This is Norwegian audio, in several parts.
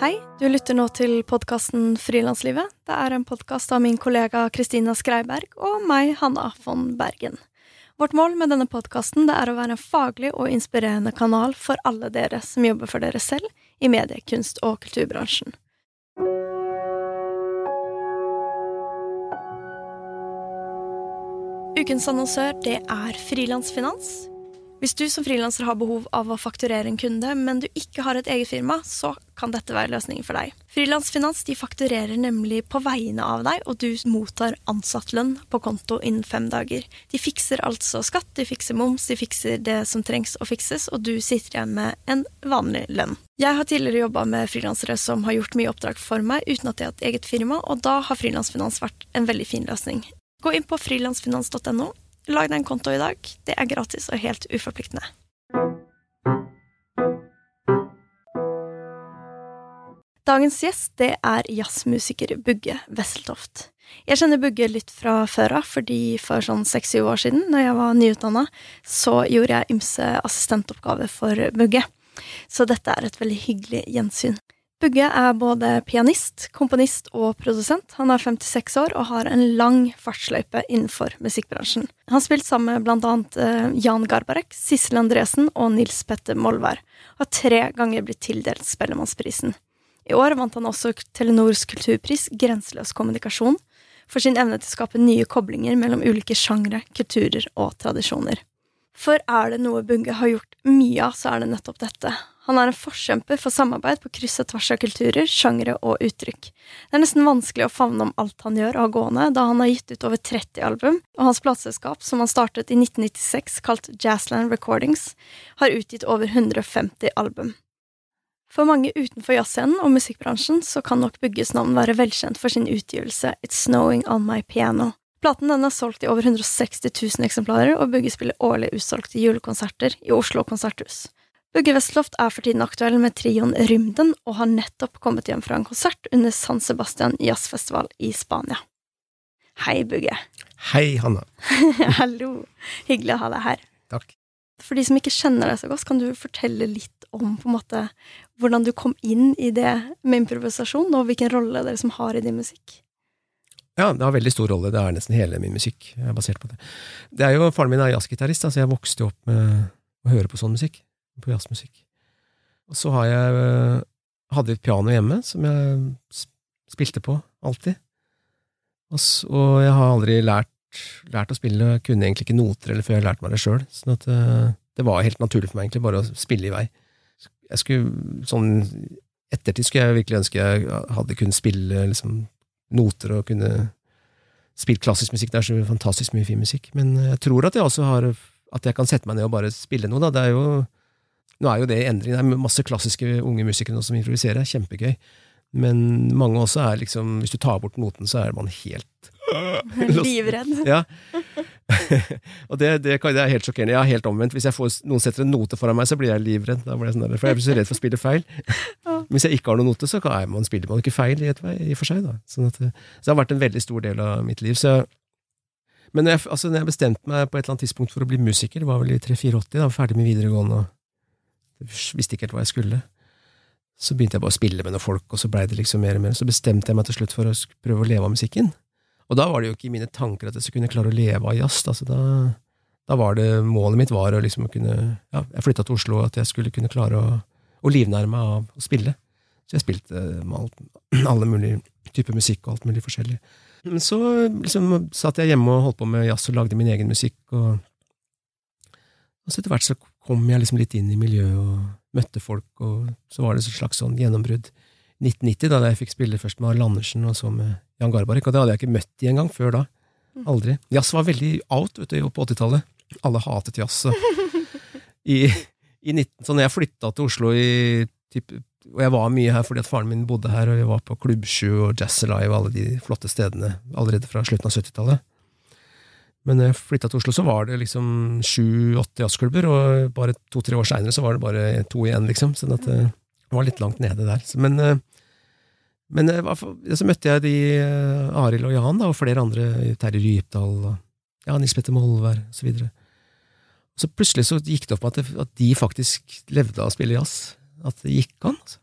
Hei, du lytter nå til podkasten Frilanslivet. Det er en podkast av min kollega Kristina Skreiberg og meg, Hanna von Bergen. Vårt mål med denne podkasten er å være en faglig og inspirerende kanal for alle dere som jobber for dere selv i medie-, kunst- og kulturbransjen. Ukens annonsør det er Frilansfinans. Hvis du som frilanser har behov av å fakturere en kunde, men du ikke har et eget firma, så kan dette være løsningen for deg. Frilansfinans de fakturerer nemlig på vegne av deg, og du mottar ansattlønn på konto innen fem dager. De fikser altså skatt, de fikser moms, de fikser det som trengs å fikses, og du sitter igjen med en vanlig lønn. Jeg har tidligere jobba med frilansere som har gjort mye oppdrag for meg uten at de har et eget firma, og da har frilansfinans vært en veldig fin løsning. Gå inn på frilansfinans.no Lag deg en konto i dag. Det er gratis og helt uforpliktende. Dagens gjest det er jazzmusiker Bugge Wesseltoft. Jeg kjenner Bugge litt fra før av, fordi for sånn seks-syv år siden, når jeg var nyutdanna, så gjorde jeg ymse assistentoppgaver for Bugge. Så dette er et veldig hyggelig gjensyn. Bugge er både pianist, komponist og produsent. Han er 56 år og har en lang fartsløype innenfor musikkbransjen. Han har spilt sammen med annet eh, Jan Garbarek, Sissel Andresen og Nils Petter Molvær, og har tre ganger blitt tildelt Spellemannsprisen. I år vant han også Telenors kulturpris Grenseløs kommunikasjon for sin evne til å skape nye koblinger mellom ulike sjangre, kulturer og tradisjoner. For er det noe Bugge har gjort mye av, så er det nettopp dette. Han er en forkjemper for samarbeid på kryss og tvers av kulturer, sjangre og uttrykk. Det er nesten vanskelig å favne om alt han gjør og har gående, da han har gitt ut over 30 album, og hans plateselskap, som han startet i 1996 kalt Jazzland Recordings, har utgitt over 150 album. For mange utenfor jazzscenen og musikkbransjen så kan nok Bugges navn være velkjent for sin utgivelse It's Snowing On My Piano. Platen den er solgt i over 160 000 eksemplarer, og Bugge spiller årlig utsolgte julekonserter i Oslo konserthus. Bugge Westloft er for tiden aktuell med trioen Rymden, og har nettopp kommet hjem fra en konsert under San Sebastian jazzfestival i Spania. Hei, Bugge. Hei, Hanna. Hallo. Hyggelig å ha deg her. Takk. For de som ikke kjenner deg så godt, kan du fortelle litt om på en måte hvordan du kom inn i det med improvisasjon, og hvilken rolle dere som har i din musikk? Ja, det har veldig stor rolle. Det er nesten hele min musikk er basert på det. Det er jo, Faren min er jazzgitarist, så jeg vokste opp med å høre på sånn musikk på jazzmusikk. Og så har jeg hadde jeg et piano hjemme som jeg spilte på alltid. Og, så, og jeg har aldri lært, lært, å spille, jeg kunne egentlig ikke noter eller før jeg lærte meg det sjøl. Sånn at eh, det var helt naturlig for meg egentlig bare å spille i vei. Jeg skulle, sånn ettertid skulle jeg virkelig ønske jeg hadde kunnet spille liksom, noter og kunne spilt klassisk musikk. Det er så fantastisk mye fin musikk. Men jeg tror at jeg også har at jeg kan sette meg ned og bare spille noe. Da. Det er jo nå er jo det i endring. Det er masse klassiske unge musikere som improviserer. Kjempegøy. Men mange også er liksom Hvis du tar bort noten, så er man helt Livredd. ja. og det, det, det, er helt sjokkerende. Jeg er helt omvendt. Hvis får, noen setter en note foran meg, så blir jeg livredd. Blir jeg sånn for jeg blir så redd for å spille feil. Hvis jeg ikke har noen note, så er man, spiller man ikke feil i, et, i for seg. Sånn at, så det har vært en veldig stor del av mitt liv. Så men når jeg, altså, når jeg bestemte meg på et eller annet tidspunkt for å bli musiker, det var vel i 3-84, da ferdig med videregående og visste ikke helt hva jeg skulle. Så begynte jeg bare å spille med noen folk, og så blei det liksom mer og mer. Så bestemte jeg meg til slutt for å prøve å leve av musikken. Og da var det jo ikke i mine tanker at jeg skulle kunne klare å leve av jazz. Altså da, da var det Målet mitt var å liksom kunne Ja, jeg flytta til Oslo, at jeg skulle kunne klare å, å livnære meg av å spille. Så jeg spilte med alt, alle mulige typer musikk og alt mulig forskjellig. Men så liksom satt jeg hjemme og holdt på med jazz og lagde min egen musikk, og, og så etter hvert så kom jeg liksom litt inn i miljøet og møtte folk, og så var det et slags sånn gjennombrudd. 1990, da jeg fikk spille først med Arl Andersen og så med Jan Garbarek, og det hadde jeg ikke møtt de engang før da. Mm. Aldri. Jazz var veldig out vet du, på 80-tallet. Alle hatet jazz. I, i 19, så når jeg flytta til Oslo i typ, og jeg var mye her fordi at faren min bodde her, og vi var på Klubbsju og Jazz Alive og alle de flotte stedene allerede fra slutten av 70-tallet. Men når jeg flytta til Oslo, så var det liksom sju-åtte jazzklubber, og bare to-tre år seinere så var det bare to igjen, liksom. Så sånn det var litt langt nede der. Men, eh, men eh, så møtte jeg de eh, Arild og Jan, da, og flere andre, Terje Rypdal og ja, Nils Petter Molvær og så videre. Så plutselig så gikk det opp at, at, at de faktisk levde av å spille jazz. At det gikk an. Altså.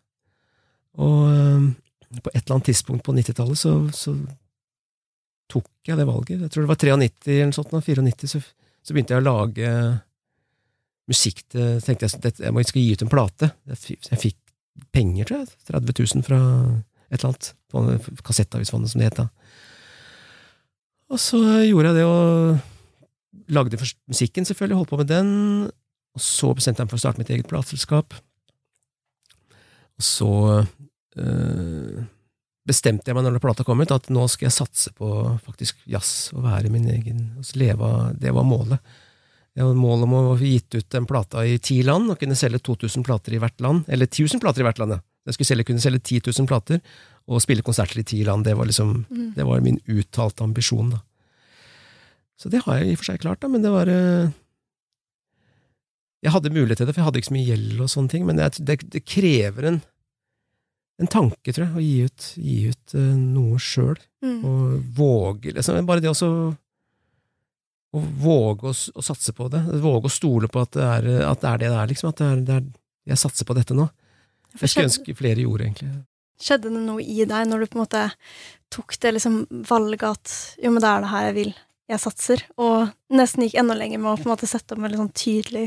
Og på et eller annet tidspunkt på 90-tallet så, så, tok jeg det valget. Jeg tror det var 93 eller sånt, 94, så, så begynte jeg å lage musikk til tenkte jeg, at jeg skal gi ut en plate. Jeg fikk penger, tror jeg. 30 000 fra et eller annet. På Kassettavissfondet, som det het. Og så gjorde jeg det, og lagde først musikken, selvfølgelig, holdt på med den. Og så bestemte jeg meg for å starte mitt eget plateselskap. Og så øh, bestemte jeg meg når plata kom ut, at nå skal jeg satse på faktisk jazz og være min egen leve Det var målet. Det var målet om å få gitt ut en plate i ti land og kunne selge 2000 plater i hvert land. Eller 1000 plater i hvert land, ja. Jeg skulle selge, kunne selge 10 000 plater og spille konserter i ti land. Det var liksom, mm. det var min uttalte ambisjon, da. Så det har jeg i og for seg klart, da, men det var øh, jeg hadde mulighet til det, for jeg hadde ikke så mye gjeld og sånne ting, men det, det, det krever en, en, tanke, tror jeg, å gi ut, gi ut uh, noe sjøl. Mm. Og våge liksom, Bare det også å våge å, å, satse på det. Våge å stole på at det er, at det, er det det er, liksom. At det er, det er, jeg satser på dette nå. Jeg skulle ønske flere gjorde, egentlig. Skjedde det noe i deg når du på en måte tok det liksom valget at jo, men det er det her jeg vil, jeg satser, og nesten gikk enda lenger med å på en måte sette opp en veldig sånn tydelig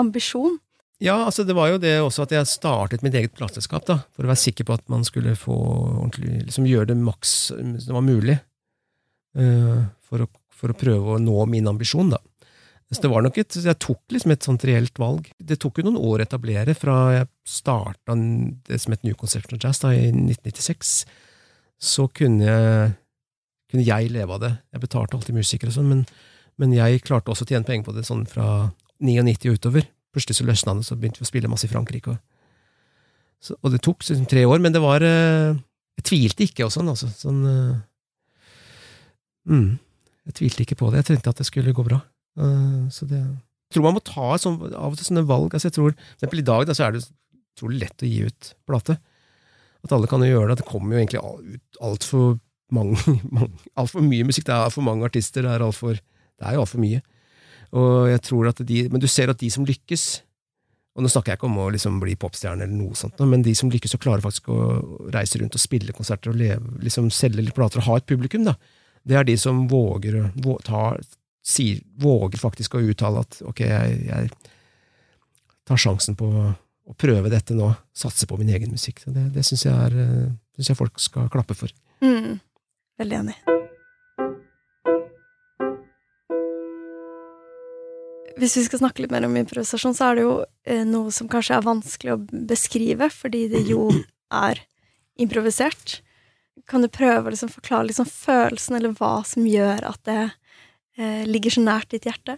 ambisjon? Ja, altså det var jo det også at jeg startet mitt eget plateselskap, da, for å være sikker på at man skulle få ordentlig liksom gjøre det maks det var mulig, uh, for, å, for, å, prøve å nå min ambisjon, da. Så det var nok et, Jeg tok liksom et sånt reelt valg. Det tok jo noen år å etablere, fra jeg starta det som het New Conception Jazz da, i 1996. Så kunne jeg, kunne jeg leve av det. Jeg betalte alltid musikere og sånn, men, men, jeg klarte også å tjene penger på det sånn fra 99 og utover. Plutselig så løsna det, så begynte vi å spille masse i Frankrike. Og, så, og det tok liksom tre år, men det var eh, Jeg tvilte ikke og sånn, altså. Sånn, uh, mm, jeg tvilte ikke på det. Jeg tenkte at det skulle gå bra. Uh, så det Jeg tror man må ta sånn, av og til sånne valg. Altså jeg tror, for eksempel I dag da, så er det utrolig lett å gi ut plate. At alle kan jo gjøre det. Det kommer jo egentlig ut altfor mange, mange altfor mye musikk. Det er altfor mange artister. Det er, alt for, det er jo altfor mye. Og jeg tror at de, Men du ser at de som lykkes og Nå snakker jeg ikke om å liksom bli popstjerne, eller noe sånt, men de som lykkes og klarer faktisk å reise rundt og spille konserter og leve, liksom selge litt plater og ha et publikum, da, det er de som våger, tar, sier, våger faktisk å uttale at ok, jeg, jeg tar sjansen på å prøve dette nå, satse på min egen musikk. Det, det syns jeg, synes jeg folk skal klappe for. Mm. Veldig enig. Hvis vi skal snakke litt mer om improvisasjon, så er det jo eh, noe som kanskje er vanskelig å beskrive, fordi det jo er improvisert. Kan du prøve å liksom forklare liksom følelsen, eller hva som gjør at det eh, ligger så nært ditt hjerte?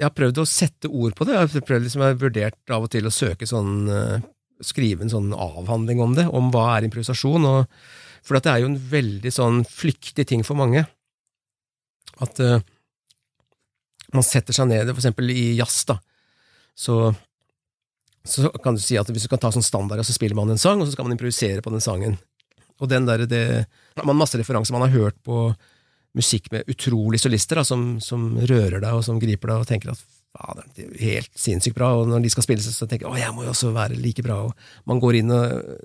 Jeg har prøvd å sette ord på det. Jeg har prøvd liksom, jeg har vurdert av og til å søke sånn uh, Skrive en sånn avhandling om det, om hva er improvisasjon. Og, for det er jo en veldig sånn flyktig ting for mange. At uh, man setter seg ned, for eksempel i jazz, da, så, så kan du si at hvis du kan ta sånn standard, så spiller man en sang, og så skal man improvisere på den sangen. Og den der, det, Man har masse referanser. Man har hørt på musikk med utrolige solister da, som, som, rører deg, og som griper deg, og tenker at fader, det er helt sinnssykt bra. Og når de skal spille, så tenker jeg å, jeg må jo også være like bra. Og man går inn og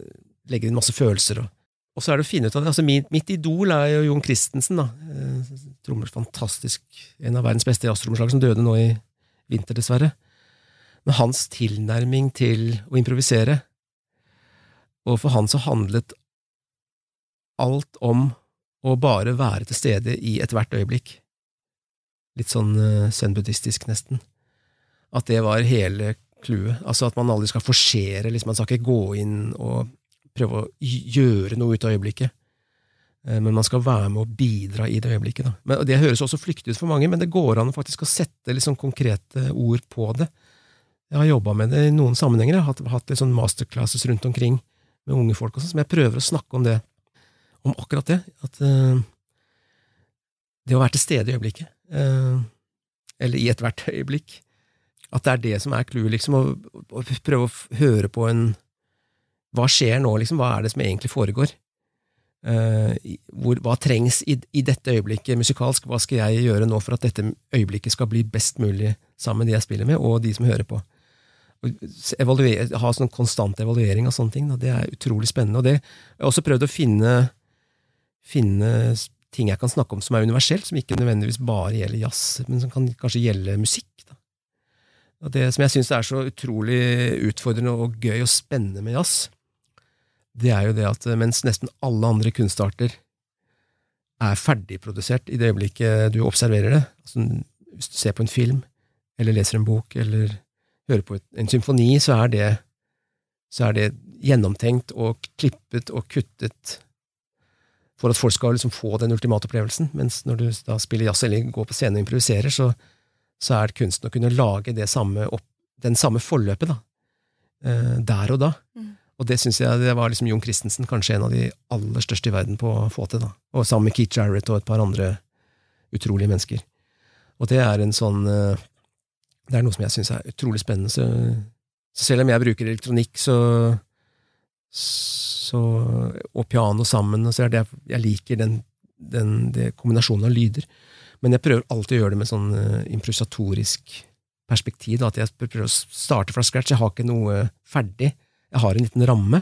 legger inn masse følelser. og og så er det å finne ut av det. Altså, mitt, mitt idol er jo Jon Christensen. da. Eh, trommer fantastisk. En av verdens beste jazztrommeslag som døde nå i vinter, dessverre. Men hans tilnærming til å improvisere Og for han så handlet alt om å bare være til stede i ethvert øyeblikk. Litt sånn uh, zen-buddhistisk, nesten. At det var hele clouet. Altså at man aldri skal forsere, liksom, man skal ikke gå inn og prøve å gjøre noe ut av øyeblikket. Eh, men man skal være med å bidra i det øyeblikket. Da. Men Det høres også flyktig ut for mange, men det går an faktisk å sette liksom konkrete ord på det. Jeg har jobba med det i noen sammenhenger. Jeg har hatt, hatt litt sånn masterclasses rundt omkring med unge folk, også, som jeg prøver å snakke om det. Om akkurat det. At uh, det å være til stede i øyeblikket, uh, eller i ethvert øyeblikk, at det er det som er clouet, liksom. Å prøve å høre på en hva skjer nå, liksom? Hva er det som egentlig foregår? Uh, hvor, hva trengs i, i, dette øyeblikket musikalsk? Hva skal jeg gjøre nå for at dette øyeblikket skal bli best mulig sammen med de jeg spiller med, og de som hører på? evaluere, ha sånn konstant evaluering av sånne ting. Da. Det er utrolig spennende. Og det, jeg har også prøvd å finne, finne ting jeg kan snakke om som er universelt, som ikke nødvendigvis bare gjelder jazz, men som kan kanskje gjelde musikk. Da. Og det som jeg syns er så utrolig utfordrende og gøy og spennende med jazz, det er jo det at mens nesten alle andre kunstarter er ferdigprodusert i det øyeblikket du observerer det, altså hvis du ser på en film, eller leser en bok, eller hører på en symfoni, så er det, så er det gjennomtenkt og klippet og kuttet for at folk skal liksom få den ultimate opplevelsen. Mens når du da spiller jazz eller går på scenen og improviserer, så, så er kunsten å kunne lage samme opp, den samme forløpet da, eh, der og da. Mm. Og det syns jeg det var liksom Jon Christensen kanskje en av de aller største i verden på å få til. da. Og sammen med Keith Jarrett og et par andre utrolige mennesker. Og det er en sånn eh, Det er noe som jeg syns er utrolig spennende. Så, så, selv om jeg bruker elektronikk, så, så og piano sammen, så er det jeg liker den, den, den kombinasjonen av lyder. Men jeg prøver alltid å gjøre det med sånn uh, improvisatorisk perspektiv. Da, at jeg prøver å starte fra scratch. Jeg har ikke noe ferdig. Jeg har en liten ramme,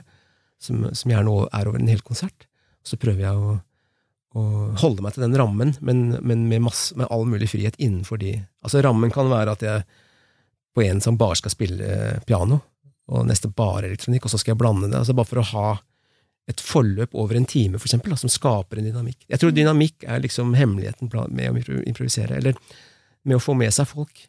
som, som gjerne er over en hel konsert. Så prøver jeg å, å holde meg til den rammen, men, men med, masse, med, all mulig frihet innenfor de Altså, rammen kan være at jeg på en som bare skal spille piano, og neste bare elektronikk, og så skal jeg blande det. altså Bare for å ha et forløp over en time, for eksempel, da, som skaper en dynamikk. Jeg tror mm. dynamikk er liksom hemmeligheten med å improvisere, eller med å få med seg folk.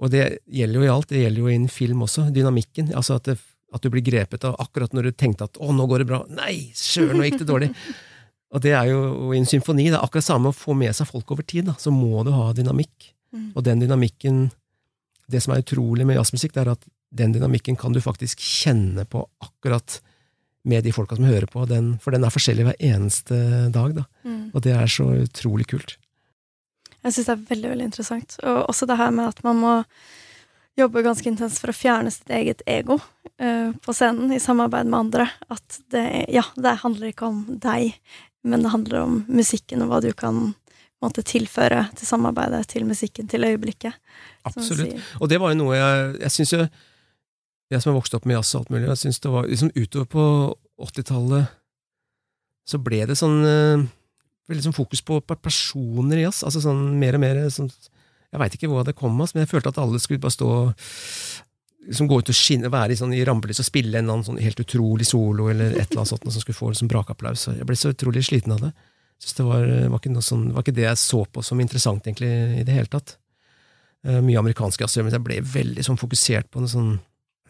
Og det gjelder jo i alt, det gjelder jo innen film også, dynamikken. altså at at du blir grepet av akkurat når du tenkte at 'å, nå går det bra'. Nei, sjøl, nå gikk det dårlig. og det er jo i en symfoni. Det er akkurat samme å få med seg folk over tid. Da. Så må du ha dynamikk. Mm. Og den dynamikken Det som er utrolig med jazzmusikk, det er at den dynamikken kan du faktisk kjenne på akkurat med de folka som hører på. Den, for den er forskjellig hver eneste dag. Da. Mm. Og det er så utrolig kult. Jeg syns det er veldig, veldig interessant. Og også det her med at man må jobber ganske intenst for å fjerne sitt eget ego uh, på scenen i samarbeid med andre. At det, ja, det handler ikke om deg, men det handler om musikken og hva du kan måtte tilføre til samarbeidet, til musikken, til øyeblikket. Absolutt. Og det var jo noe jeg Jeg syns jo Jeg som har vokst opp med jazz og alt mulig, jeg syns det var liksom utover på 80-tallet så ble det sånn uh, sånn fokus på personer i jazz. Altså sånn mer og mer sånn jeg veit ikke hvor det kom av, men jeg følte at alle skulle bare stå liksom gå ut og skinne, være i, sånn, i rampelyset og spille en eller annen sånn helt utrolig solo eller et eller annet sånt som skulle få liksom brakapplaus. Jeg ble så utrolig sliten av det. Synes det var, var, ikke sånn, var, ikke det jeg så på som interessant egentlig i det hele tatt. Uh, mye amerikansk jazz, men jeg ble veldig sånn fokusert på det sånn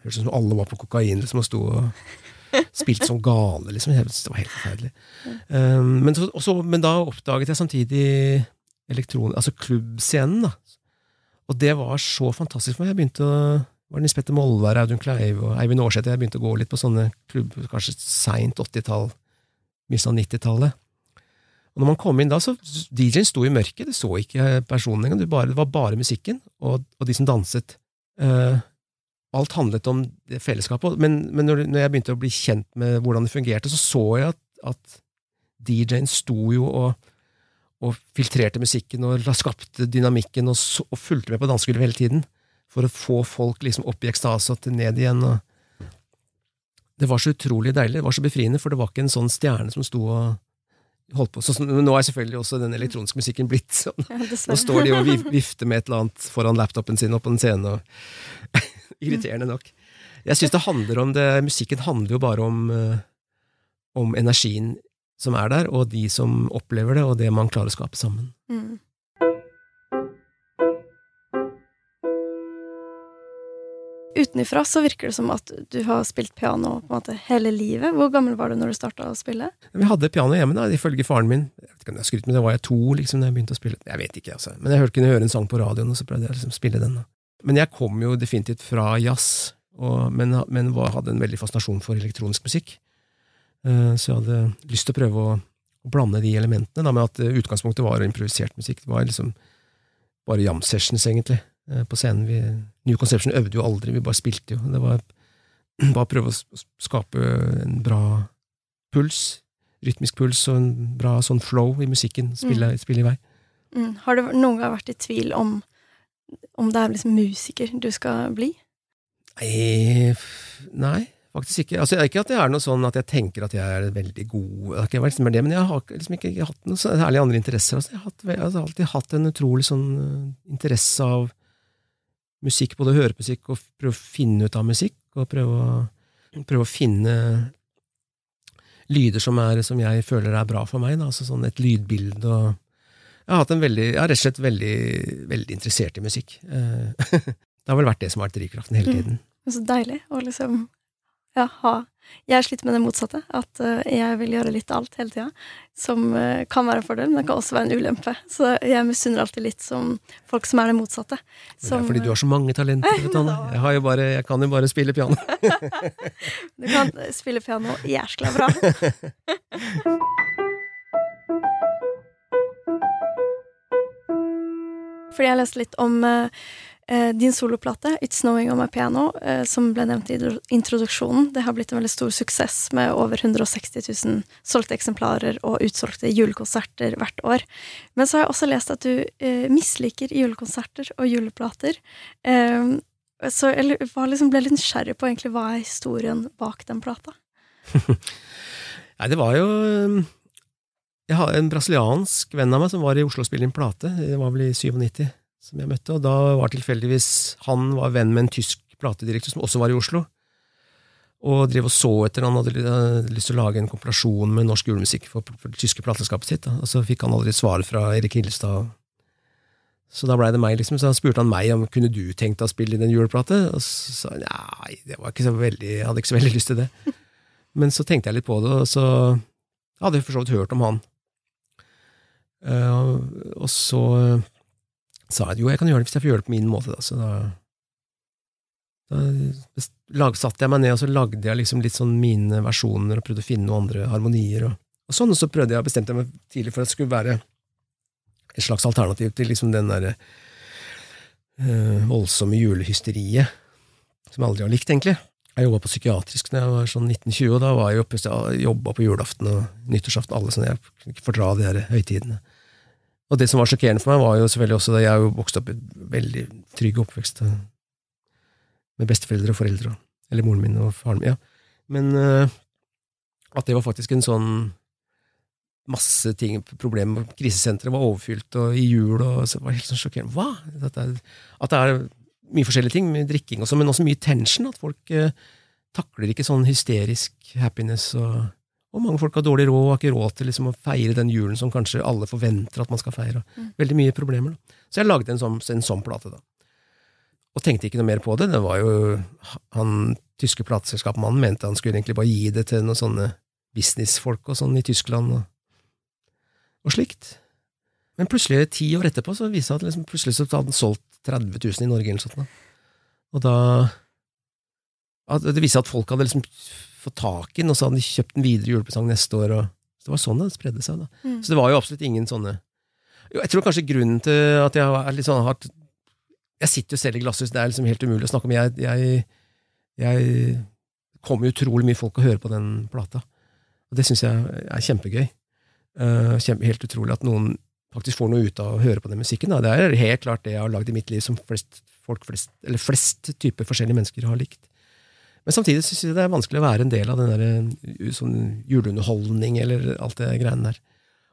Hørtes ut som alle var på kokain liksom, og sto og spilte som gale. liksom. Det var helt forferdelig. Um, men, så, også, men da oppdaget jeg samtidig elektron, altså klubbscenen. da. Og det var så fantastisk for meg. Jeg begynte å var Nils Petter Molvær, Audun Kleiv og Eivind Aarseth. Jeg begynte å gå litt på sånne klubber, kanskje seint 80-tall, begynnelsen av 90-tallet. Og når man kom inn da, så DJ-en sto i mørket, det så ikke personen engang, det, det, var bare musikken og, og de som danset. Uh, alt handlet om fellesskapet, men, men når, når, jeg begynte å bli kjent med hvordan det fungerte, så så jeg at, at DJ-en sto jo og og filtrerte musikken og skapte dynamikken og, så, og fulgte med på dansegulvet hele tiden. For å få folk liksom opp i ekstase og ned igjen. Og det var så utrolig deilig, det var så befriende, for det var ikke en sånn stjerne som sto og holdt på. Så, nå er selvfølgelig også den elektroniske musikken blitt sånn. Ja, nå står de og vifter med et eller annet foran laptopen sin og på en scene. Og Irriterende nok. Jeg syns det handler om det, Musikken handler jo bare om, eh, om energien som er der, og de som opplever det, og det man klarer å skape sammen. Mm. Utenifra så virker det som at du har spilt piano på en måte hele livet. Hvor gammel var du når du starta å spille? Vi hadde piano hjemme, da, ifølge faren min. Jeg vet ikke om jeg skryter, men det var jeg to liksom, da jeg begynte å spille. Jeg vet ikke, altså. Men jeg hørte, kunne høre en sang på radioen, og så prøvde jeg liksom spille den. Da. Men jeg kom jo definitivt fra jazz, og, men, men hadde en veldig fascinasjon for elektronisk musikk. Eh, så jeg hadde lyst til å prøve å, å blande de elementene, da, med at eh, utgangspunktet var improvisert musikk. Det var liksom bare jam sessions, egentlig, eh, på scenen. Vi, New Conception øvde jo aldri, vi bare spilte jo. Det var bare å prøve å skape en bra puls, rytmisk puls og en bra sånn flow i musikken. Spille, mm. spille i vei. Mm. Har du noen gang vært i tvil om om det er liksom musiker du skal bli? Nei, nei, faktisk ikke. Altså, ikke at det er noe sånn at jeg tenker at jeg er veldig god, det har liksom det, men jeg har liksom ikke hatt noe særlig andre interesser. Altså, jeg, har hatt, jeg, har alltid hatt en utrolig sånn uh, interesse av musikk, både høre musikk og prøve å finne ut av musikk, og prøve å, prøve å finne lyder som, er, som jeg føler er bra for meg. Da. Altså sånn et lydbilde og Jeg har, veldig, jeg har rett og slett veldig, veldig interessert i musikk. Uh, det har vel vært det som har vært drivkraften hele tiden. Mm. Så deilig å liksom ja, ha Jeg sliter med det motsatte. At uh, jeg vil gjøre litt av alt hele tida. Som uh, kan være en fordel, men det kan også være en ulempe. Så jeg misunner alltid litt som folk som er det motsatte. Som, det er fordi du har så mange talenter. Vet du, jeg, bare, jeg, kan jo bare spille piano. du kan spille piano jæskla bra. Fordi jeg leste litt om Eh, din soloplate, 'It's Snowing On My Piano', eh, som ble nevnt i introduksjonen, det har blitt en veldig stor suksess med over 160 000 solgte eksemplarer og utsolgte julekonserter hvert år. Men så har jeg også lest at du eh, misliker julekonserter og juleplater. Eh, så jeg liksom, ble litt nysgjerrig på egentlig hva er historien bak den plata? Nei, det var jo Jeg har en brasiliansk venn av meg som var i Oslo og spilte inn plate. Det var vel i 97 som jeg møtte, og da var tilfeldigvis han var venn med en tysk platedirektør som også var i Oslo, og drev og så etter han hadde lyst til å lage en kompilasjon med norsk julemusikk for, for det tyske plateselskapet sitt, da. og så fikk han aldri svar fra Erik Hillestad. Så da blei det meg, liksom. Så han spurte han meg om kunne du tenkt deg å spille inn en juleplate, og så sa han nei, det var ikke så veldig, jeg hadde ikke så veldig lyst til det. Men så tenkte jeg litt på det, og så hadde jeg for så vidt hørt om han. Uh, og så sa jeg jo, jeg kan gjøre det hvis jeg får gjøre det på min måte, da. Så da, da lagsatte jeg meg ned, og så lagde jeg liksom litt sånn mine versjoner, og prøvde å finne noen andre harmonier, og, og sånn, og så prøvde jeg, bestemte jeg meg tidlig for at det skulle være et slags alternativ til liksom den derre øh, voldsomme julehysteriet, som jeg aldri har likt, egentlig. Jeg jobba på psykiatrisk da jeg var sånn 1920, og da var jeg oppe, jobba på julaften og nyttårsaften, alle sånne, jeg kunne ikke fordra de her høytidene. Og det som var sjokkerende for meg, var jo selvfølgelig også det jeg vokste opp i veldig trygg oppvekst eh, med besteforeldre og foreldre, eller moren min og faren min. Ja. Men uh, at det var faktisk en sånn masse ting, problemer Krisesenteret var overfylt, og i jul og så var det helt sånn sjokkerende. Hva?! At det, er, at det, er, mye forskjellige ting, med drikking og sånn, men også mye tension. At folk uh, takler ikke sånn hysterisk happiness og og mange folk har dårlig råd og har ikke råd til liksom, å feire den julen som kanskje alle forventer at man skal feire. Mm. Veldig mye problemer. Da. Så jeg lagde en sånn, en sånn plate, da. Og tenkte ikke noe mer på det. Det var jo Han tyske plateselskapsmannen mente han skulle egentlig bare gi det til noen sånne businessfolk og sånn i Tyskland og, og slikt. Men plutselig, ti år etterpå, så viste det at liksom, plutselig så hadde han solgt 30 000 i Norge eller noe sånt. Da. Og da at Det viste at folk hadde liksom fått tak i den, og så hadde de kjøpt den videre julepresang neste år. Og, så det var sånn det spredde seg. da. Mm. Så det var jo absolutt ingen sånne Jeg tror kanskje grunnen til at jeg er litt sånn hardt Jeg sitter jo selv i glasshus, det er liksom helt umulig å snakke om. Jeg, jeg, jeg kommer utrolig mye folk og hører på den plata. Og det syns jeg er kjempegøy. Uh, kjempe, helt utrolig at noen faktisk får noe ut av å høre på den musikken. Da. Det er helt klart det jeg har lagd i mitt liv som flest, folk flest, eller flest typer forskjellige mennesker har likt. Men samtidig syns jeg det er vanskelig å være en del av den der, eh, sånn juleunderholdning eller alt det greiene der.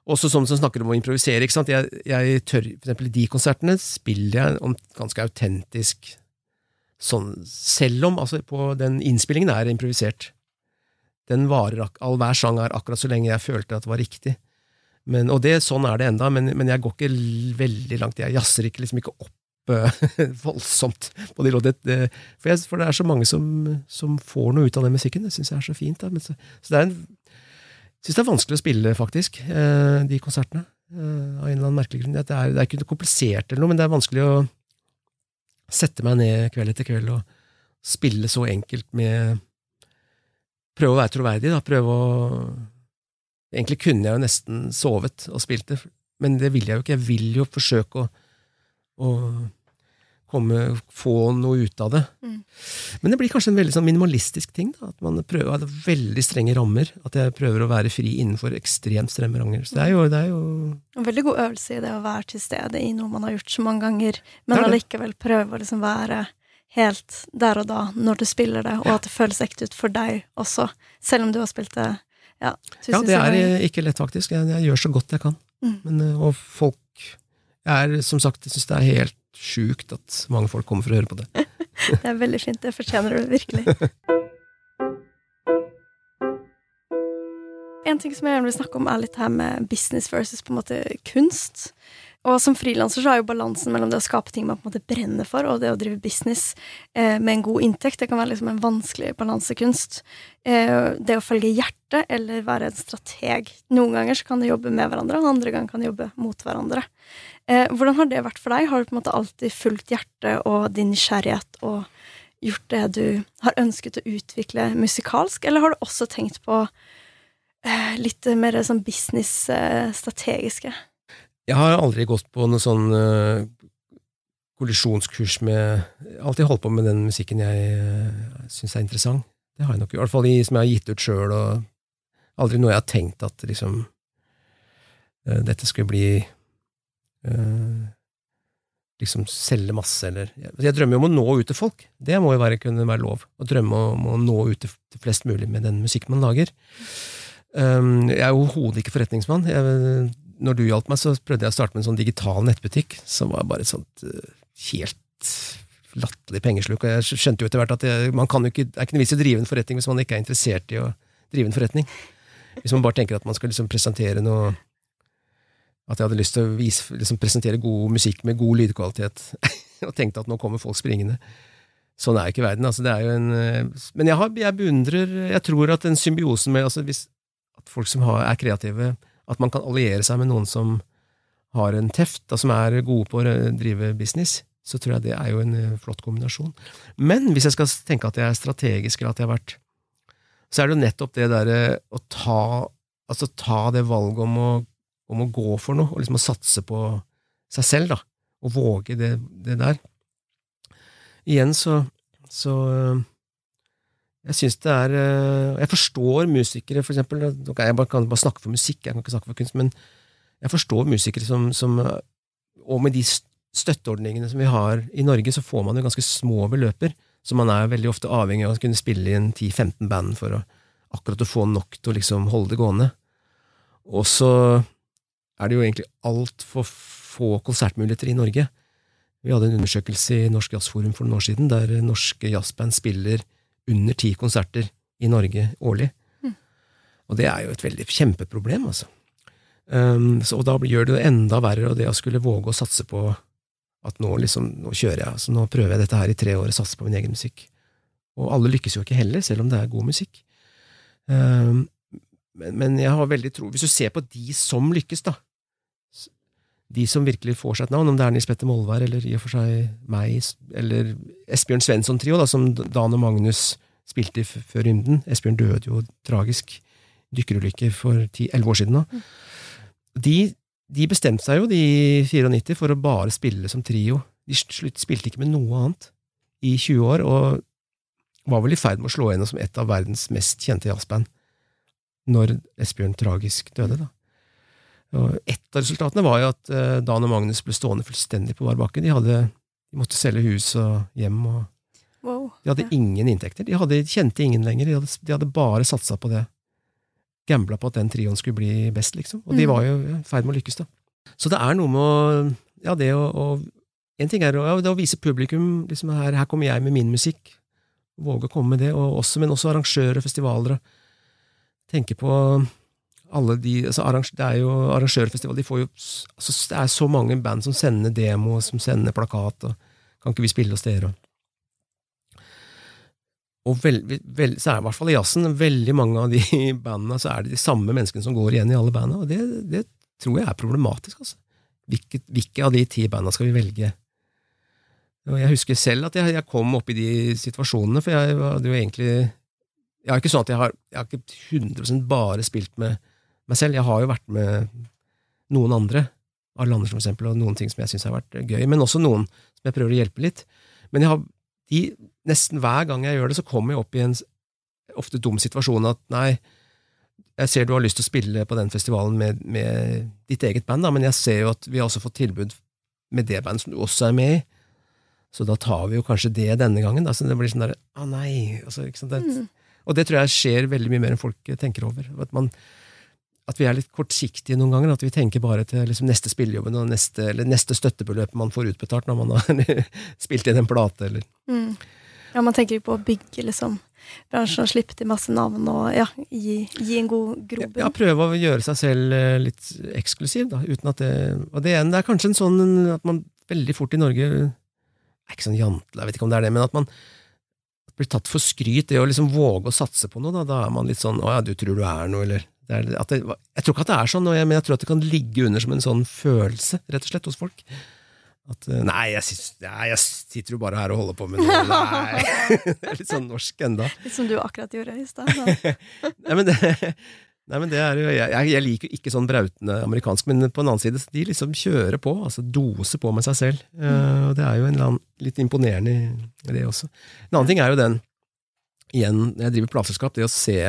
Også sånn som snakker om å improvisere. ikke sant? Jeg, jeg tør, for eksempel I de konsertene spiller jeg om ganske autentisk sånn, selv om altså, på den innspillingen er improvisert. Den varer, all Hver sang er akkurat så lenge jeg følte at det var riktig. Men, og det, sånn er det enda, men, men jeg går ikke veldig langt. Jeg jazzer ikke, liksom ikke opp voldsomt på de låtene. For, for, det er så mange som, som, får noe ut av den musikken. Det syns jeg er så fint. Da. Så, så, det er en, jeg syns det er vanskelig å spille, faktisk, eh, de konsertene. Eh, av en eller annen merkelig grunn. Det er, det er ikke komplisert, eller noe, men det er vanskelig å sette meg ned kveld etter kveld og spille så enkelt med Prøve å være troverdig, da. Prøve å Egentlig kunne jeg jo nesten sovet og spilt det, men det vil jeg jo ikke. Jeg vil jo forsøke å og komme, få noe ut av det. Mm. Men det blir kanskje en veldig sånn minimalistisk ting. Da, at man prøver å ha veldig strenge rammer. At jeg prøver å være fri innenfor ekstremt strenge rammer. Så det er jo, det er jo En veldig god øvelse i det å være til stede i noe man har gjort så mange ganger, men allikevel prøve å liksom være helt der og da når du spiller det, og at det føles ekte ut for deg også, selv om du har spilt det ja, ja det er ikke lett, faktisk. Jeg, jeg, gjør så godt jeg kan. Mm. Men, eh, og folk Jeg er, som sagt, jeg syns det er helt sjukt at mange folk kommer for å høre på det. det er veldig fint. Det fortjener du virkelig. En ting som jeg gjerne vil snakke om, er litt her med business versus på en måte kunst. Og som frilanser så er jo balansen mellom det å skape ting man på en måte brenner for, og det å drive business eh, med en god inntekt, det kan være liksom en vanskelig balansekunst. Eh, det å følge hjertet eller være en strateg. Noen ganger så kan de jobbe med hverandre, og andre ganger kan de jobbe mot hverandre. Eh, hvordan har det vært for deg? Har du på en måte alltid fulgt hjertet og din nysgjerrighet og gjort det du har ønsket å utvikle musikalsk, eller har du også tenkt på eh, litt mer sånn business-strategiske? Eh, jeg har aldri gått på noe sånn uh, kollisjonskurs med Alltid holdt på med den musikken jeg uh, syns er interessant. Det har jeg nok, i hvert fall i, som jeg har gitt ut sjøl, og aldri noe jeg har tenkt at liksom dette skulle bli uh, liksom selge masse, eller jeg, jeg drømmer jo om å nå ut til folk. Det må jo være, kunne være lov. Å drømme om å nå ut til flest mulig med den musikken man lager. Um, jeg er overhodet ikke forretningsmann. Jeg når du hjalp meg, så prøvde jeg å starte med en sånn digital nettbutikk, som var bare et sånt uh, helt latterlig pengesluk. Og jeg skjønte jo etter hvert at jeg, man kan jo ikke, det er ikke noe vits i å drive en forretning hvis man ikke er interessert i å drive en forretning. Hvis man bare tenker at man skal liksom presentere noe At jeg hadde lyst til å vise, liksom presentere god musikk med god lydkvalitet, og tenkte at nå kommer folk springende. Sånn er jo ikke verden. Altså, det er jo en, eh, men jeg, har, jeg beundrer Jeg tror at den symbiosen med altså, hvis, At folk som har, er kreative, at man kan alliere seg med noen som har en teft, da, som er gode på å drive business, så tror jeg det er jo en eh, flott kombinasjon. Men hvis jeg skal tenke at jeg er strategisk, eller at jeg har vært Så er det jo nettopp det derre å ta, altså ta det valget om å, om å, gå for noe, og liksom å satse på seg selv, da, og våge det, det der. Igjen så, så jeg syns det er eh, Jeg forstår musikere, for eksempel. Jeg kan bare snakke for musikk, jeg kan ikke snakke for kunst, men jeg forstår musikere som, som Og med de støtteordningene som vi har i Norge, så får man jo ganske små beløper. Så man er veldig ofte avhengig av å kunne spille i en 10-15 band for å akkurat å få nok til å liksom holde det gående. Og så er det jo egentlig altfor få konsertmuligheter i Norge. Vi hadde en undersøkelse i Norsk Jazzforum for noen år siden, der norske jazzband spiller under ti konserter i Norge årlig. Mm. Og det er jo et veldig kjempeproblem, altså. Um, så, og da gjør det det enda verre, og det å skulle våge å satse på at nå liksom, nå kjører jeg, altså nå prøver jeg dette her i tre år og satser på min egen musikk. Og alle lykkes jo ikke heller, selv om det er god musikk. Um, men, men, jeg har veldig tro Hvis du ser på de som lykkes, da, de som virkelig får seg et navn, om det er Nils Petter Molvær eller i og for seg meg, eller Esbjørn Svensson-trio, som Dan og Magnus spilte i før rymden. Esbjørn døde jo tragisk dykkerulykke for elleve år siden nå. Mm. De, de, bestemte seg jo, de 94, for å bare spille som trio. De spilte ikke med noe annet i 20 år, og var vel i ferd med å slå igjennom som et av verdens mest kjente jazzband når Esbjørn tragisk døde. da. Og et av resultatene var jo at uh, Dan og Magnus ble stående fullstendig på bar bakke. De, hadde, de måtte selge hus og hjem. og wow. De hadde ja. ingen inntekter. De, hadde, kjente ingen lenger. De hadde, de hadde bare satsa på det. Gambla på at den trioen skulle bli best, liksom. Og mm. de var jo i ferd med å lykkes, da. Så det er noe med å Ja, det å, å En ting er å, ja, å vise publikum liksom her, her kommer jeg med min musikk. Våge å komme med det, og også, men også arrangører og festivaler. tenke på alle de, altså Det er jo arrangørfestival, de får jo altså Det er så mange band som sender demo, som sender plakat, og kan ikke vi spille hos dere? Og vel, vel, så er i hvert fall i jazzen, veldig mange av de bandene så er det de samme menneskene som går igjen i alle bandene, og det, det tror jeg er problematisk. altså. Hvilke, hvilke, av de ti bandene skal vi velge? Og Jeg husker selv at jeg, jeg kom opp i de situasjonene, for jeg hadde jo egentlig Jeg har ikke sånn at jeg har, jeg har ikke 100% bare spilt med meg selv. Jeg har jo vært med noen andre, Arild Andersen for eksempel, og noen ting som jeg syns har vært gøy, men også noen som jeg prøver å hjelpe litt. Men jeg har, de, nesten hver gang jeg gjør det, så kommer jeg opp i en ofte dum situasjon at nei, jeg ser du har lyst til å spille på den festivalen med, med ditt eget band, da, men jeg ser jo at vi har også fått tilbud med det bandet som du også er med i. Så da tar vi jo kanskje det denne gangen. Da, så det blir sånn derre Å, nei. Altså? Det, Mm. Og det tror jeg skjer veldig mye mer enn folk tenker over. At, man, at vi er litt kortsiktige noen ganger. At vi tenker bare til liksom, neste spillejobben og neste, eller neste støttebeløp man får utbetalt når man har spilt inn en plate. Eller. Mm. Ja, man tenker ikke på å bygge liksom bransjen og slippe til masse navn og ja, gi, gi en god grobunn. Ja, prøve å gjøre seg selv eh, litt eksklusiv, da. Uten at det, og det, det er kanskje en sånn at man veldig fort i Norge er ikke sånn jantel, jeg vet ikke om det er det, men at man blir tatt for skryt, det å liksom våge å satse på noe, da, da er man litt sånn 'å ja, du tror du er noe', eller det er, at det, Jeg tror ikke at det er sånn, men jeg tror at det kan ligge under som en sånn følelse, rett og slett, hos folk. At eh, 'nei, jeg, nei, jeg sitter jo bare her og holder på med noe', nei. Det er litt sånn norsk enda. Litt som du akkurat gjorde i stad. Nei, men det, nei, men det er jo jeg, jeg, liker jo ikke sånn brautende amerikansk, men på en annen side, de liksom kjører på, altså doser på med seg selv. Eh, og det er jo en eller annen, litt imponerende i det også. En annen ting er jo den, igjen, når jeg driver plateselskap, det å se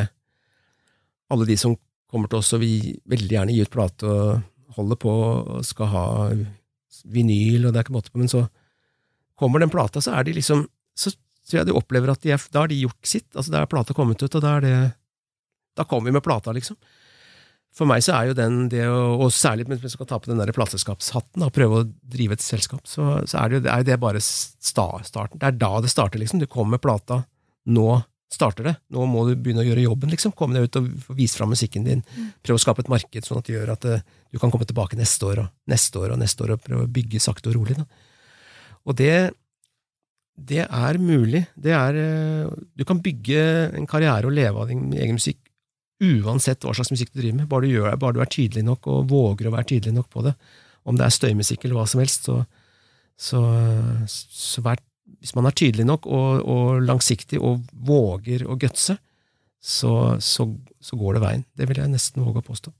alle de som kommer til oss og vi veldig gjerne gi ut plate og holder på og skal ha vinyl, og det er ikke måte på, men så kommer den plata, så er de liksom Så tror jeg de opplever at de er, da har de gjort sitt. altså Da er plata kommet ut, og da er det Da kommer vi med plata, liksom. For meg så er jo den det å, og særlig hvis vi skal ta på den der plateselskapshatten og prøve å drive et selskap, så, så er, det er det bare sta, starten. Det er da det starter, liksom. Du kommer med plata, nå starter det. Nå må du begynne å gjøre jobben, liksom. Komme deg ut og vise fram musikken din. Prøve å skape et marked sånn at det gjør at eh, du kan komme tilbake neste år og neste år og neste år og prøve å bygge sakte og rolig. Da. Og det, det er mulig. Det er eh, Du kan bygge en karriere og leve av din egen musikk uansett hva slags musikk du driver med. Bare du, gjør, bare du er tydelig nok og våger å være tydelig nok på det. Om det er støymusikk eller hva som helst, så, så, så vær, hvis man er tydelig nok og, og langsiktig og våger å gutse, så, så, så går det veien. Det vil jeg nesten våge å påstå.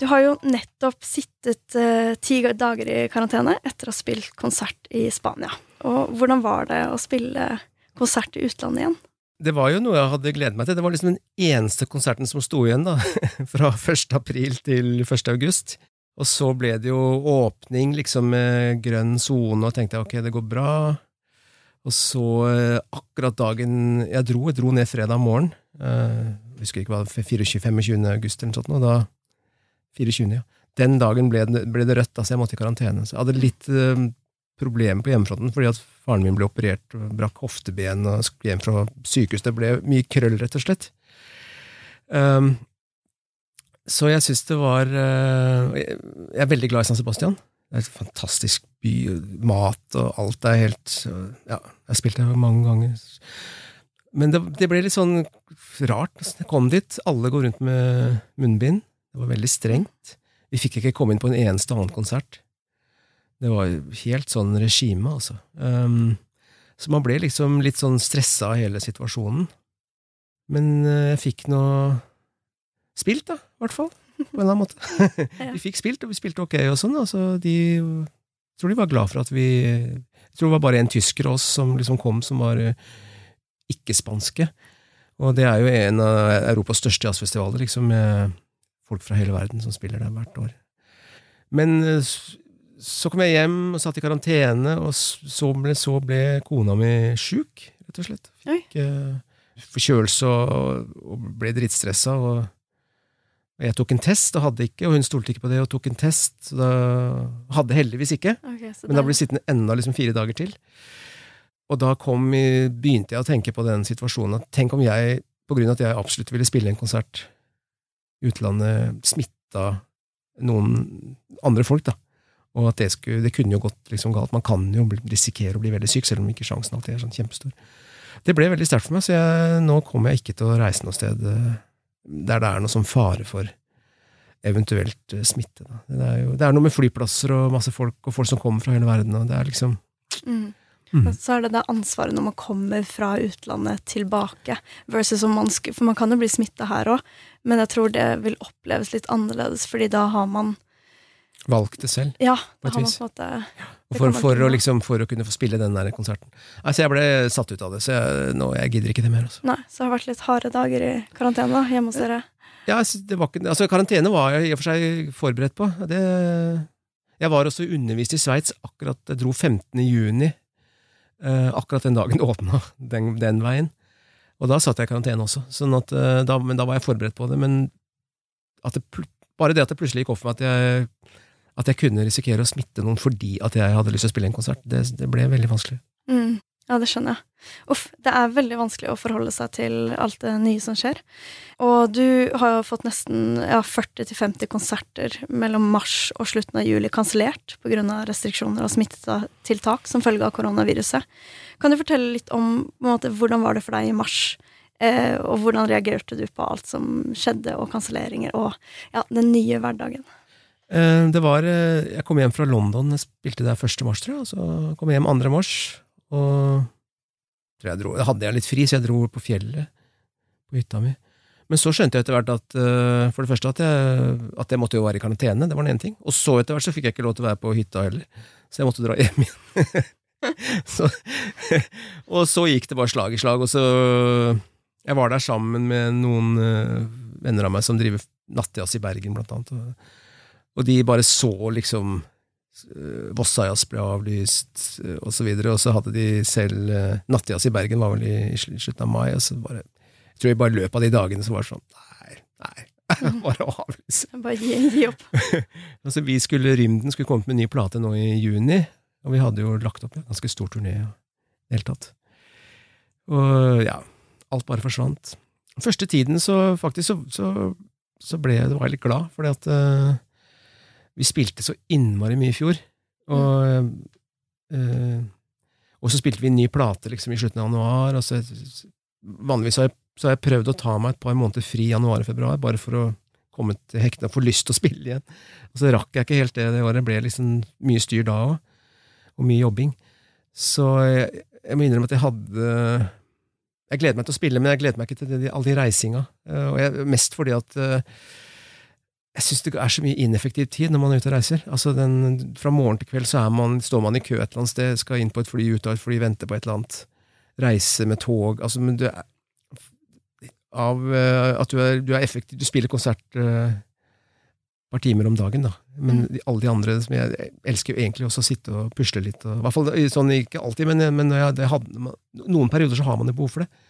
Du har jo nettopp sittet eh, ti dager i karantene etter å ha spilt konsert i Spania. Og hvordan var det å spille konsert i utlandet igjen? Det var jo noe jeg hadde gledet meg til. Det var liksom den eneste konserten som sto igjen, da. Fra 1. april til 1. august. Og så ble det jo åpning, liksom med grønn sone, og tenkte jeg ok, det går bra. Og så, eh, akkurat dagen jeg dro, jeg dro ned fredag morgen, eh, jeg husker ikke hva, 24-25. august eller noe sånt, og da 24. ja. Den dagen ble det, ble det rødt, altså jeg måtte i karantene. Så jeg hadde litt uh, problemer på hjemmefronten, fordi at faren min ble operert og brakk hofteben og skulle hjem fra sykehuset. Det ble mye krøll, rett og slett. Um, så jeg syns det var uh, Jeg er veldig glad i San Sebastian. Det er et fantastisk by. Mat og alt er helt uh, Ja, jeg har spilt der mange ganger. Men det, det ble litt sånn rart. Jeg kom dit, alle går rundt med munnbind. Det var veldig strengt. Vi fikk ikke komme inn på en eneste annen konsert. Det var helt sånn regime, altså. Um, så man ble liksom litt sånn stressa av hele situasjonen. Men eh, jeg fikk nå spilt, da, i hvert fall. På en eller annen måte. vi fikk spilt, og vi spilte ok og sånn. Altså, de jeg tror de var glad for at vi Jeg tror det var bare en tysker av oss som liksom kom, som var eh, ikke-spanske. Og det er jo en av Europas største jazzfestivaler, liksom, med folk fra hele verden som spiller der hvert år. Men eh, så kom jeg hjem og satt i karantene, og så ble, så ble kona mi sjuk, rett og slett. Fikk uh, forkjølelse og, og ble dritstressa. Og, og jeg tok en test og hadde ikke, og hun stolte ikke på det og tok en test. Så da hadde heldigvis ikke, okay, men da ble jeg sittende enda liksom fire dager til. Og da kom, begynte jeg å tenke på den situasjonen at tenk om jeg, på grunn av at jeg absolutt ville spille en konsert i utlandet, smitta noen andre folk, da. Og at det, skulle, det kunne jo gått liksom galt. Man kan jo risikere å bli veldig syk, selv om ikke sjansen alltid er sånn kjempestor. Det ble veldig sterkt for meg, så jeg, nå kommer jeg ikke til å reise noe sted eh, der det er noe sånn fare for eventuelt eh, smitte. Da. Det, er jo, det er noe med flyplasser og masse folk, og folk som kommer fra hele verden, og det er liksom Mm. Mm. Så er det det ansvaret når man kommer fra utlandet tilbake, versus om man For man kan jo bli smitta her òg, men jeg tror det vil oppleves litt annerledes, fordi da har man valgt det selv. Ja, På da et har man vis. på en måte For, for, å, liksom, for å kunne få spille den der konserten. Altså, jeg ble satt ut av det, så jeg, nå, jeg gidder ikke det mer. Altså. Nei, så det har vært litt harde dager i karantene da, hjemme hos dere. Ja, altså, det var ikke, altså, karantene var jeg i og for seg forberedt på. Det, Jeg var også undervist i Sveits akkurat Jeg dro 15. juni, eh, akkurat den dagen det åpna, den, den, veien. Og da satt jeg i karantene også, sånn at, eh, da, men da var jeg forberedt på det. Men det, bare det at det plutselig gikk opp for meg at jeg, at jeg kunne risikere å smitte noen fordi at jeg hadde lyst til å spille en konsert, det, det ble veldig vanskelig. Mm. Ja, det skjønner jeg. Uff, det er veldig vanskelig å forholde seg til alt det nye som skjer. Og du har jo fått nesten ja, 40-50 konserter mellom mars og slutten av juli kansellert pga. restriksjoner og smittetiltak som følge av koronaviruset. Kan du fortelle litt om måte, hvordan var det for deg i mars? Eh, og hvordan reagerte du på alt som skjedde, og kanselleringer, og ja, den nye hverdagen? Eh, det var eh, Jeg kom hjem fra London, jeg spilte der 1. mars, tror jeg, og så kom jeg hjem 2. mars. Og jeg dro, hadde jeg litt fri, så jeg dro på fjellet, på hytta mi. Men så skjønte jeg etter hvert at uh, for det første at jeg, at jeg måtte jo være i karantene. det var den ene ting. Og så etter hvert så fikk jeg ikke lov til å være på hytta heller, så jeg måtte dra hjem igjen. så, og så gikk det bare slag i slag. Og så Jeg var der sammen med noen venner av meg som driver nattjazz i Bergen, blant annet. Og, de bare så liksom Eh, Vossajazz ble avlyst, eh, og så videre. Og så hadde de selv uh, Nattjazz i Bergen, var vel i, slutten av mai. Og så bare, jeg tror jeg bare løpet av de dagene så var det sånn Nei, nei. bare avlyse. Bare gi, gi opp. altså, vi skulle, Rymden skulle kommet med en ny plate nå i juni, og vi hadde jo lagt opp en ganske stor turné i det hele tatt. Og ja, alt bare forsvant. Første tiden så faktisk så, så, så ble jeg, var jeg litt glad, fordi at vi spilte så innmari mye i fjor. Og, øh, og så spilte vi en ny plate liksom i slutten av januar. Så, vanligvis har jeg, så har jeg prøvd å ta meg et par måneder fri i januar og februar, bare for å komme til hektene og få lyst til å spille igjen. Og så rakk jeg ikke helt det det året. Det ble liksom mye styr da òg, og mye jobbing. Så jeg, jeg må innrømme at jeg hadde Jeg gleder meg til å spille, men jeg gleder meg ikke til de, all de reisinga. Og jeg, mest fordi at jeg syns det er så mye ineffektiv tid når man er ute og reiser. Altså den, Fra morgen til kveld så man, står man i kø et eller annet sted, skal inn på et fly, ut av et fly, vente på et eller annet. Reise med tog altså, men du er, Av uh, at du er, du er, effektiv Du spiller konsert uh, par timer om dagen, da. Men mm. alle de andre som jeg, jeg, elsker jo egentlig også å sitte og pusle litt. Og, I hvert fall sånn, ikke alltid, men, men jeg, hadde, noen perioder så har man jo behov for det.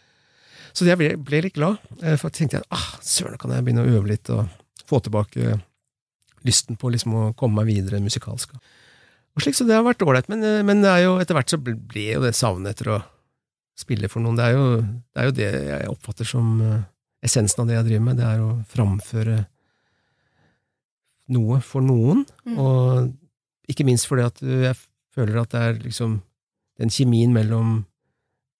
Så jeg ble, ble litt glad, uh, for jeg tenkte jeg ah, søren, kan jeg begynne å øve litt. og få tilbake lysten på liksom å komme meg videre musikalsk. Og slik, så det har vært ålreit, men, men jo, etter hvert så ble jo det savnet etter å spille for noen. Det er, jo, det er jo det jeg oppfatter som eh, essensen av det jeg driver med, det er å framføre noe for noen, mm. og ikke minst fordi at jeg føler at det er liksom den kjemien mellom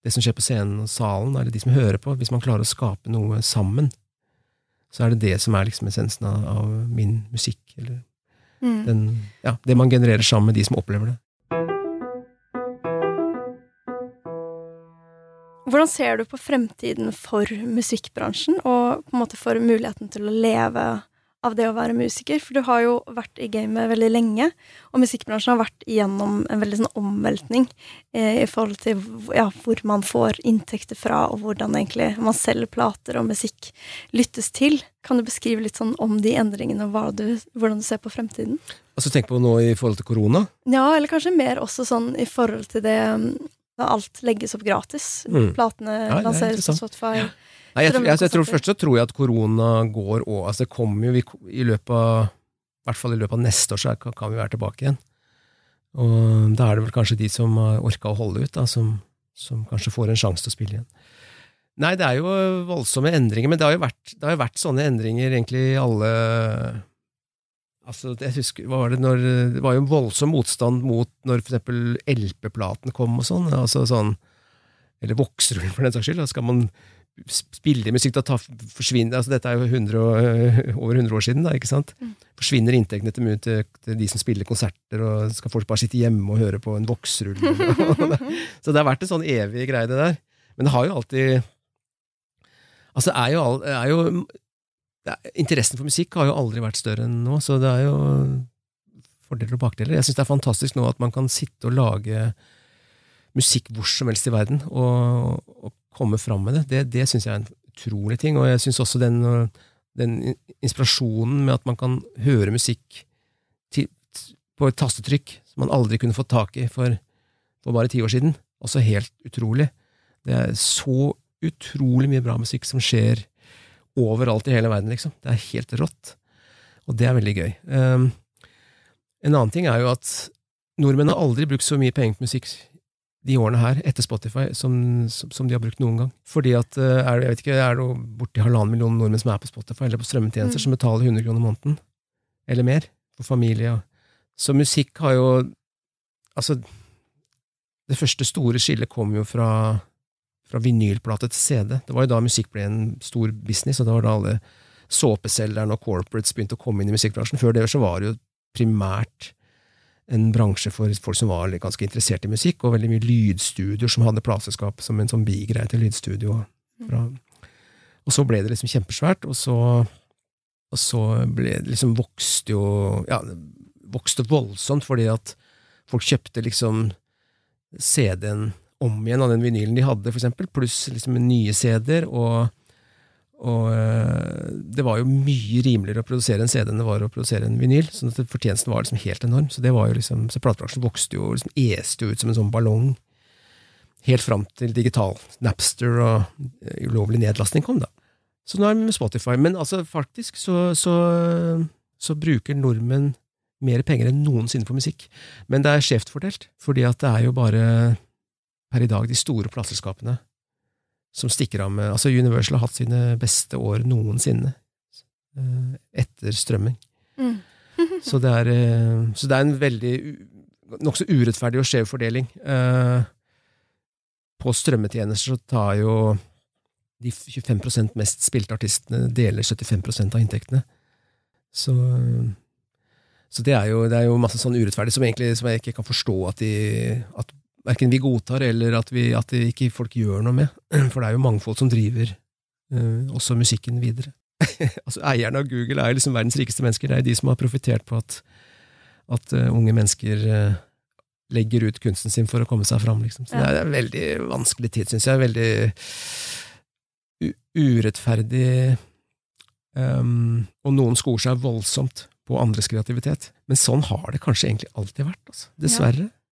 det som skjer på scenen og salen, eller de som hører på, hvis man klarer å skape noe sammen, så er det det som er liksom essensen av, av min musikk. Eller mm. den, ja, det man genererer sammen med de som opplever det. Hvordan ser du på fremtiden for musikkbransjen, og på en måte for muligheten til å leve av det å være musiker? For du har jo vært i gamet veldig lenge, og musikkbransjen har vært igjennom en veldig sånn omveltning eh, i forhold til ja, hvor man får inntekter fra, og hvordan egentlig man selger plater og musikk lyttes til. Kan du beskrive litt sånn om de endringene, og du, hvordan du ser på fremtiden? Altså Tenk på noe i forhold til korona? Ja, eller kanskje mer også sånn i forhold til det da alt legges opp gratis. Mm. Platene ja, lanseres på Spotify. Ja. Nei, jeg, jeg, jeg, tror Først så tror jeg at korona går òg. altså Det kommer jo vi, i løpet av i hvert fall i løpet av neste år så kan, kan vi være tilbake igjen. Og da er det vel kanskje de som har orka å holde ut, da, som, som, kanskje får en sjanse til å spille igjen. Nei, det er jo voldsomme endringer, men det har jo vært, har jo vært sånne endringer egentlig i alle Altså, jeg husker, var det, når, det var jo en voldsom motstand mot når eksempel LP-platen kom og sånn. altså sånn, Eller vokserullen, for den saks skyld. Da skal man spille musikk, da ta, forsvinner altså Dette er jo 100, over 100 år siden, da, ikke sant? Mm. Forsvinner inntektene til, til, til, de som spiller konserter, og skal folk bare sitte hjemme og høre på en voksrull? så det har vært en sånn evig greie, det der. Men det har jo alltid Altså, er jo, er jo Interessen for musikk har jo aldri vært større enn nå, så det er jo fordeler og bakdeler. Jeg syns det er fantastisk nå at man kan sitte og lage musikk hvor som helst i verden, og, og komme fram med det, det, det syns jeg er en utrolig ting. Og jeg syns også den, den, inspirasjonen med at man kan høre musikk til, på et tastetrykk som man aldri kunne fått tak i for, for bare ti år siden. Også helt utrolig. Det er så utrolig mye bra musikk som skjer overalt i hele verden, liksom. Det er helt rått. Og det er veldig gøy. Um, en annen ting er jo at nordmenn har aldri brukt så mye penger på musikk de årene her, etter Spotify, som, som, som de har brukt noen gang. Fordi at eh, er, jeg vet ikke, er det borti halvannen million nordmenn som er på Spotify eller på strømmetjenester, mm. som betaler 100 kroner måneden, eller mer, for familie. Så musikk har jo Altså, det første store skillet kom jo fra, fra vinylplate til CD. Det var jo da musikk ble en stor business, og det var da alle såpeselgerne og corporates begynte å komme inn i musikkbransjen. Før det så var det jo primært en bransje for folk som var ganske interessert i musikk, og veldig mye lydstudioer som hadde plateselskap som en sånn bigreie til lydstudio. Og så ble det liksom kjempesvært, og så, og så ble det liksom vokste jo Ja, vokste voldsomt fordi at folk kjøpte liksom CD-en om igjen av den vinylen de hadde, for eksempel, pluss liksom nye CD-er, og og øh, det var jo mye rimeligere å produsere en CD enn det var å produsere en vinyl, sånn fortjenesten var liksom helt enorm. Så det var jo liksom, så platebransjen vokste jo, liksom este ut som en sånn ballong, helt fram til digital Napster og øh, ulovlig nedlastning kom, da. Så nå er vi med Spotify. Men altså, faktisk så, så, så bruker nordmenn mer penger enn noensinne på musikk. Men det er skjevt fordelt, fordi at det er jo bare per i dag de store plateselskapene som stikker av med Altså, Universal har hatt sine beste år noensinne eh, etter strømming. Mm. så, det er, eh, så det er en veldig nokså urettferdig og skjev fordeling. Eh, på strømmetjenester så tar jo de 25% mest spilte artistene deler 75% av inntektene. Så, så det, er jo, det, er jo, masse sånn urettferdig som, egentlig, som jeg ikke kan forstå at, de, at verken vi godtar eller at, vi, at ikke folk gjør noe med. For det er jo mangfold som driver uh, også musikken videre. altså Eierne av Google er jo liksom verdens rikeste mennesker. Det er de som har profitert på at, at uh, unge mennesker uh, legger ut kunsten sin for å komme seg fram. Liksom. Så det er en veldig vanskelig tid, syns jeg. Veldig urettferdig um, Og noen skoer seg voldsomt på andres kreativitet. Men sånn har det kanskje egentlig alltid vært. Altså. Dessverre. Ja.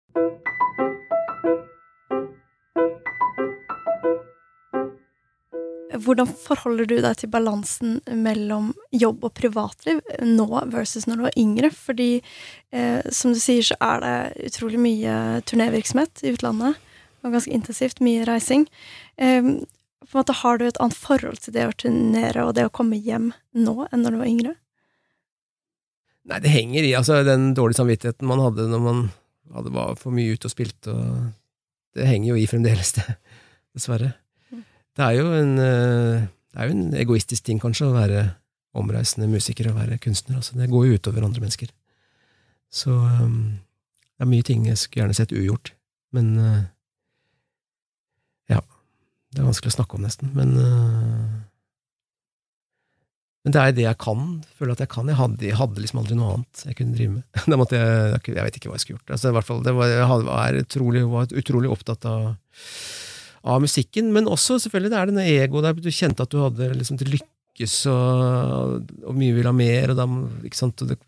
Hvordan forholder du deg til balansen mellom jobb og privatliv nå versus når du var yngre? Fordi eh, som du sier, så er det utrolig mye turnévirksomhet i utlandet. Og ganske intensivt. Mye reising. Eh, på en måte Har du et annet forhold til det å turnere og det å komme hjem nå enn når du var yngre? Nei, det henger i. altså Den dårlige samvittigheten man hadde når man hadde var for mye ute og spilte. Og det henger jo i fremdeles, det. Dessverre det er jo en, eh, det er jo en egoistisk ting, kanskje, å være omreisende musiker og være kunstner. Altså, det går jo utover andre mennesker. Så um, det er mye ting jeg skulle gjerne sett ugjort. Men uh, ja. Det er vanskelig å snakke om, nesten. Men uh, men det er det jeg kan. føler at Jeg kan. Jeg hadde, jeg hadde liksom aldri noe annet jeg kunne drive med. Jeg, jeg vet ikke hva jeg skulle gjort. Altså, fall, var, jeg var utrolig, var utrolig opptatt av av musikken, men også selvfølgelig det er denne egoet der du kjente at du hadde liksom til lykkes, og, og mye vil ha mer, og da ikke sant, og det,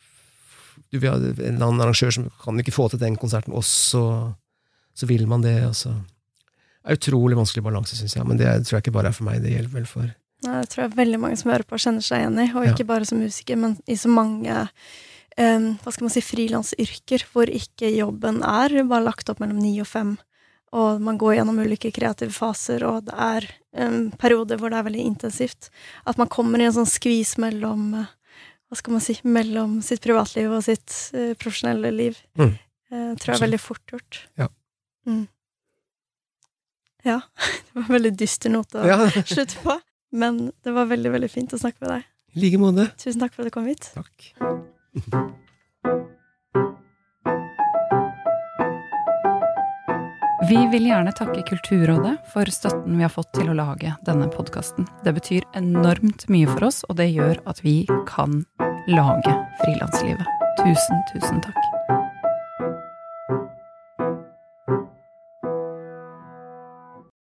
du vil ha en eller annen arrangør som kan ikke få til den konserten, også, så, så vil man det. altså. det er utrolig vanskelig balanse, syns jeg, men det tror jeg ikke bare er for meg, det gjelder vel for Nei, Det tror jeg veldig mange som hører på, kjenner seg igjen i, og ikke ja. bare som musiker, men i så mange um, hva skal man si, frilansyrker hvor ikke jobben er bare lagt opp mellom ni og fem og man går gjennom ulike kreative faser, og det er en periode hvor det er veldig intensivt. At man kommer i en sånn skvis mellom eh, hva skal man si, mellom sitt privatliv og sitt uh, profesjonelle liv. Mm. Uh, tror jeg er veldig fort gjort. Ja. Mm. ja. Det var en veldig dyster note å ja. slutte på. Men det var veldig, veldig fint å snakke med deg. I like måte. Tusen takk for at du kom hit. Takk. Vi vil gjerne takke Kulturrådet for støtten vi har fått til å lage denne podkasten. Det betyr enormt mye for oss, og det gjør at vi kan lage Frilanslivet. Tusen, tusen takk.